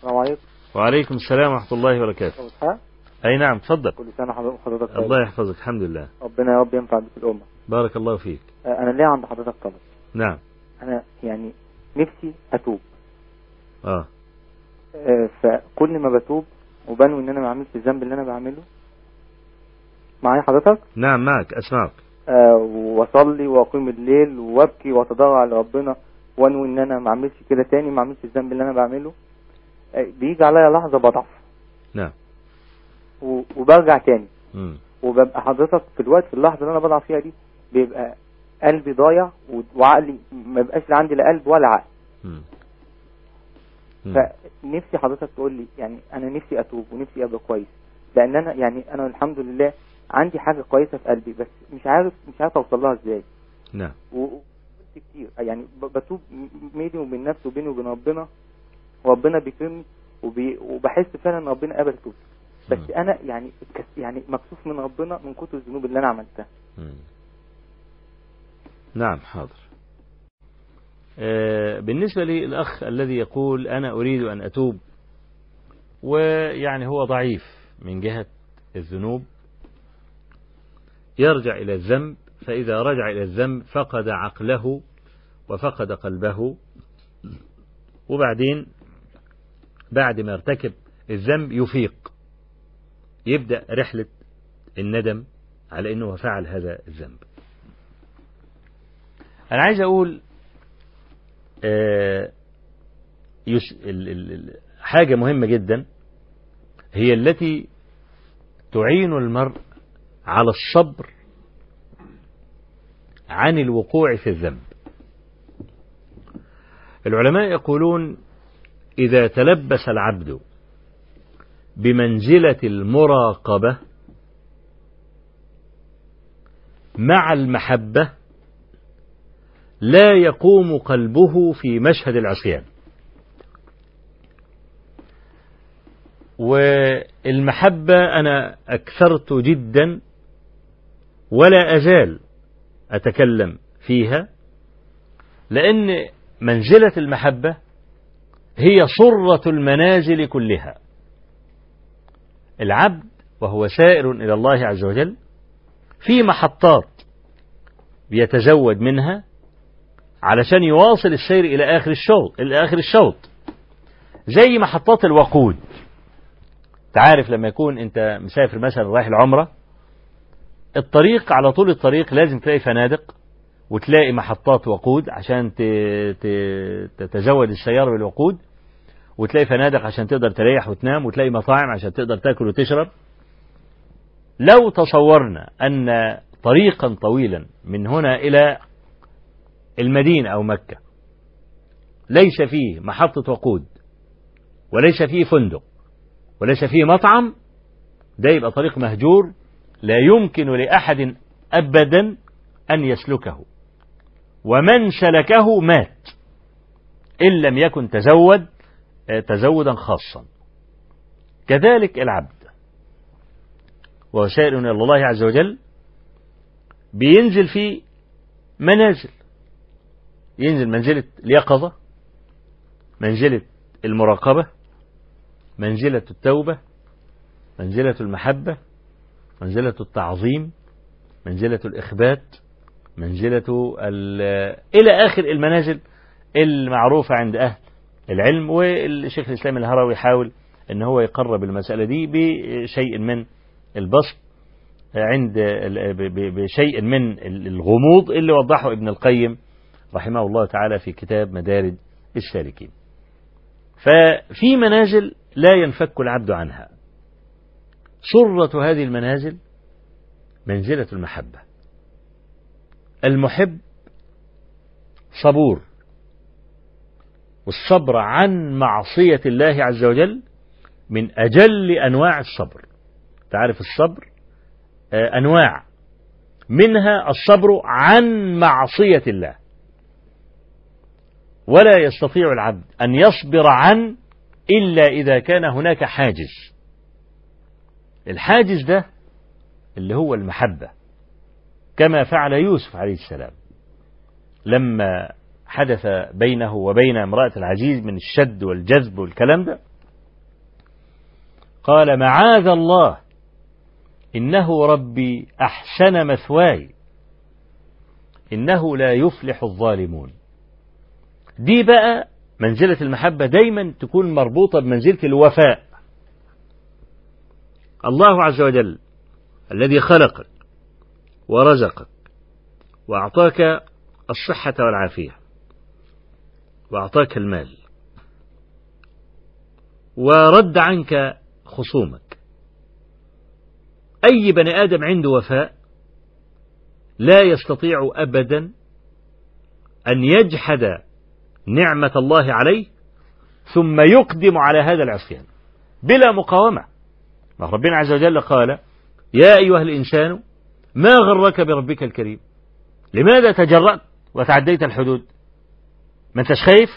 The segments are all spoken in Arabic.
السلام عليكم. وعليكم السلام ورحمة الله وبركاته. أي نعم تفضل. كل سنة حضرتك طيب. الله يحفظك الحمد لله. ربنا يا رب ينفع بك الأمة. بارك الله فيك. آه، أنا ليه عند حضرتك طلب؟ نعم. أنا يعني نفسي أتوب. آه. آه، فكل ما بتوب وبنوي إن أنا ما أعملش الذنب اللي أنا بعمله. معايا حضرتك؟ نعم معك أسمعك. آه، وأصلي وأقيم الليل وأبكي وأتضرع لربنا وأنوي إن أنا ما أعملش كده تاني ما أعملش الذنب اللي أنا بعمله. آه، بيجي عليا لحظه بضعف نعم وبرجع تاني. وببقى حضرتك في الوقت في اللحظه اللي أنا بضعف فيها دي بيبقى قلبي ضايع وعقلي ما بقاش لا عندي لا قلب ولا عقل. فنفسي حضرتك تقول لي يعني أنا نفسي اتوب ونفسي ابقى كويس لأن أنا يعني أنا الحمد لله عندي حاجة كويسه في قلبي بس مش عارف مش عارف اوصل لها إزاي نعم و- كتير يعني بتوب بيني وبين نفسي وبيني وبين ربنا وربنا بيكرمني وبي وبحس فعلا إن ربنا قبل توبتي بس. أنا يعني يعني مكسوف من ربنا من كتر الذنوب اللي أنا عملتها مم. نعم حاضر آه، بالنسبة للأخ الذي يقول أنا أريد أن أتوب ويعني هو ضعيف من جهة الذنوب يرجع إلى الذنب فإذا رجع إلى الذنب فقد عقله وفقد قلبه وبعدين بعد ما ارتكب الذنب يفيق. يبدأ رحلة الندم على أنه فعل هذا الذنب. أنا عايز أقول آه، حاجة مهمة جدا هي التي تعين المرء على الصبر عن الوقوع في الذنب. العلماء يقولون إذا تلبس العبد بمنزلة المراقبة مع المحبة لا يقوم قلبه في مشهد العصيان. والمحبة أنا أكثرت جدا ولا أزال أتكلم فيها لأن منزلة المحبة هي صرة المنازل كلها. العبد وهو سائر إلى الله عز وجل في محطات بيتزود منها علشان يواصل السير إلى آخر الشوط إلى آخر الشوط. زي محطات الوقود. تعرف لما يكون أنت مسافر مثلا رايح العمرة الطريق على طول الطريق لازم تلاقي فنادق. وتلاقي محطات وقود عشان تتزود السيارة بالوقود وتلاقي فنادق عشان تقدر تريح وتنام وتلاقي مطاعم عشان تقدر تاكل وتشرب. لو تصورنا أن طريقا طويلا من هنا إلى المدينة أو مكة ليس فيه محطة وقود وليس فيه فندق وليس فيه مطعم ده يبقى طريق مهجور لا يمكن لأحد أبدا أن يسلكه. ومن سلكه مات. إن لم يكن تزود آه، تزودا خاصا. كذلك العبد. وهو سائر إلى الله عز وجل بينزل في منازل. ينزل منزلة اليقظة منزلة المراقبة منزلة التوبة منزلة المحبة منزلة التعظيم منزلة الإخبات. منزلة ال- إلى آخر المنازل المعروفة عند أهل العلم والشيخ الإسلام الهروي يحاول أن هو يقرب المسألة دي بشيء من البسط عند بشيء من الغموض اللي وضحه ابن القيم رحمه الله تعالى في كتاب مدارج السالكين ففي منازل لا ينفك العبد عنها. سرة هذه المنازل منزلة المحبة. المحب صبور. والصبر عن معصية الله عز وجل من أجل أنواع الصبر. تعرف الصبر؟ آه، أنواع. منها الصبر عن معصية الله. ولا يستطيع العبد أن يصبر عن إلا إذا كان هناك حاجز. الحاجز ده اللي هو المحبة. كما فعل يوسف عليه السلام. لما حدث بينه وبين امرأة العزيز من الشد والجذب والكلام ده قال معاذ الله إنه ربي أحسن مثواي إنه لا يفلح الظالمون. دي بقى منزلة المحبة دايما تكون مربوطة بمنزلة الوفاء. الله عز وجل الذي خلقك ورزقك. وأعطاك الصحة والعافية. وأعطاك المال. ورد عنك خصومك. أي بني آدم عنده وفاء لا يستطيع أبدا أن يجحد نعمة الله عليه ثم يقدم على هذا العصيان بلا مقاومة. ربنا عز وجل قال يا أيها الإنسان ما غرك بربك الكريم؟ لماذا تجرأت وتعديت الحدود؟ ما أنتش خايف؟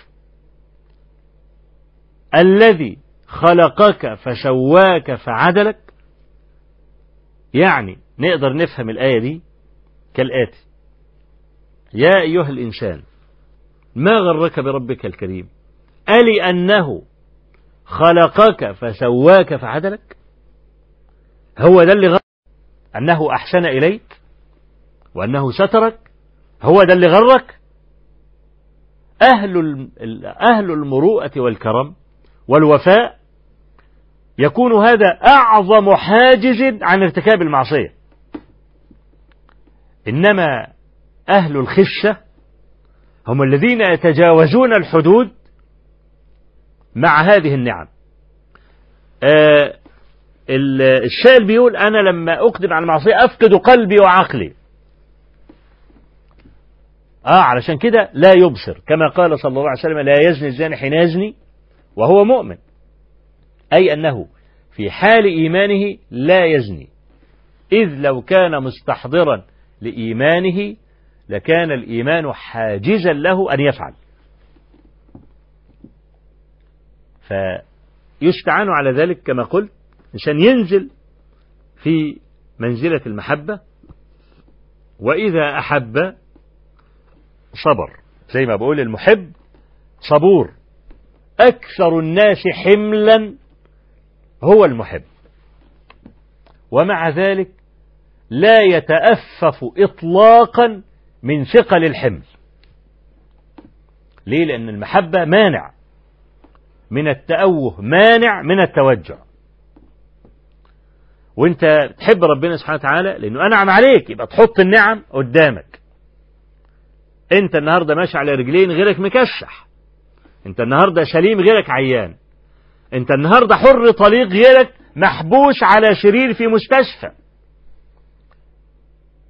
الذي خلقك فسواك فعدلك؟ يعني نقدر نفهم الآية دي كالآتي. يا أيها الإنسان ما غرك بربك الكريم؟ ألي أنه خلقك فسواك فعدلك؟ هو ده اللي غرك أنه أحسن إليك وأنه سترك هو ده اللي غرك؟ أهل أهل المروءة والكرم والوفاء يكون هذا أعظم حاجز عن ارتكاب المعصية. إنما أهل الخشة هم الذين يتجاوزون الحدود مع هذه النعم. آه الشاعر بيقول أنا لما أقدم على المعصية أفقد قلبي وعقلي. آه علشان كده لا يبصر. كما قال صلى الله عليه وسلم لا يزني الزاني حين يزني وهو مؤمن. أي أنه في حال إيمانه لا يزني. إذ لو كان مستحضرا لإيمانه لكان الإيمان حاجزا له أن يفعل. فيستعان على ذلك كما قلت عشان ينزل في منزلة المحبة وإذا أحب صبر. زي ما بقول المحب صبور. أكثر الناس حملا هو المحب. ومع ذلك لا يتأفف إطلاقا من ثقل الحمل. ليه؟ لأن المحبة مانع. من التأوه مانع من التوجع. وانت تحب ربنا سبحانه وتعالى لأنه أنعم عليك يبقى تحط النعم قدامك. أنت النهارده ماشي على رجلين غيرك مكشح. أنت النهارده سليم غيرك عيان. أنت النهارده حر طليق غيرك محبوس على شرير في مستشفى.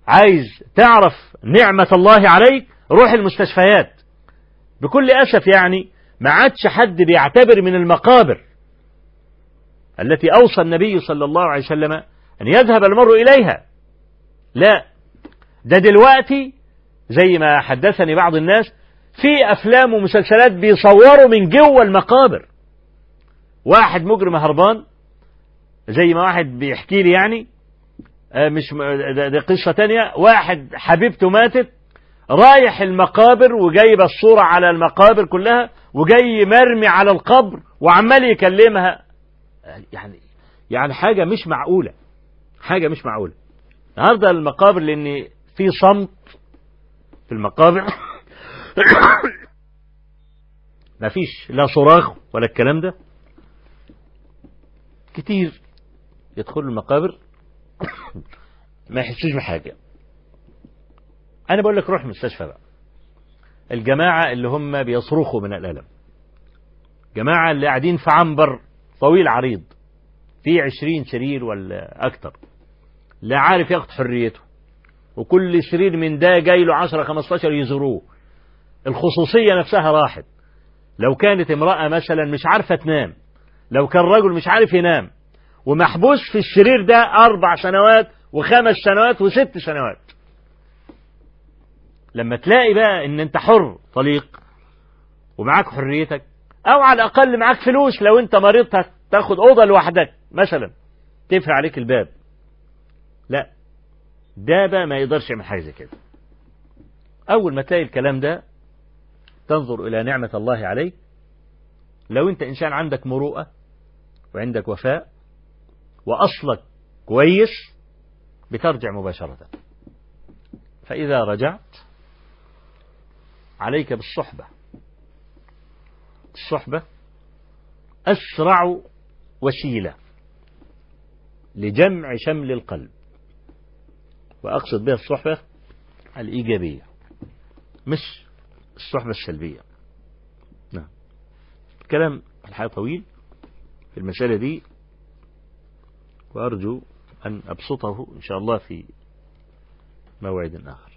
عايز تعرف نعمة الله عليك؟ روح المستشفيات. بكل أسف يعني ما عادش حد بيعتبر من المقابر. التي أوصى النبي صلى الله عليه وسلم أن يذهب المرء إليها. لا ده دلوقتي زي ما حدثني بعض الناس في أفلام ومسلسلات بيصوروا من جوه المقابر. واحد مجرم هربان زي ما واحد بيحكي لي يعني مش ده, ده قصة تانية. واحد حبيبته ماتت رايح المقابر وجايب الصورة على المقابر كلها وجاي مرمي على القبر وعمال يكلمها. يعني يعني حاجة مش معقولة. حاجة مش معقولة. النهارده المقابر لأن في صمت في المقابر. مفيش لا صراخ ولا الكلام ده. كتير يدخلوا المقابر. ما يحسوش بحاجة. أنا بقول لك روح المستشفى بقى. الجماعة اللي هم بيصرخوا من الألم. جماعة اللي قاعدين في عنبر. طويل عريض في عشرين سرير ولا أكتر. لا عارف ياخد حريته. وكل سرير من ده جاي له 10 15 يزوروه. الخصوصية نفسها راحت. لو كانت امرأة مثلا مش عارفة تنام لو كان رجل مش عارف ينام ومحبوس في السرير ده أربع سنوات وخمس سنوات وست سنوات. لما تلاقي بقى إن أنت حر طليق ومعاك حريتك أو على الأقل معاك فلوس لو أنت مريض تاخد أوضة لوحدك. مثلا تقفل عليك الباب. لا. ده بقى ما يقدرش يعمل حاجة زي كده. أول ما تلاقي الكلام ده تنظر إلى نعمة الله عليك. لو أنت إنسان عندك مروءة وعندك وفاء وأصلك كويس بترجع مباشرة. فإذا رجعت عليك بالصحبة. الصحبة أسرع وسيلة لجمع شمل القلب. وأقصد بها الصحبة الإيجابية مش الصحبة السلبية. نعم. الكلام الحقيقة طويل في المسألة دي وأرجو أن أبسطه إن شاء الله في موعد آخر.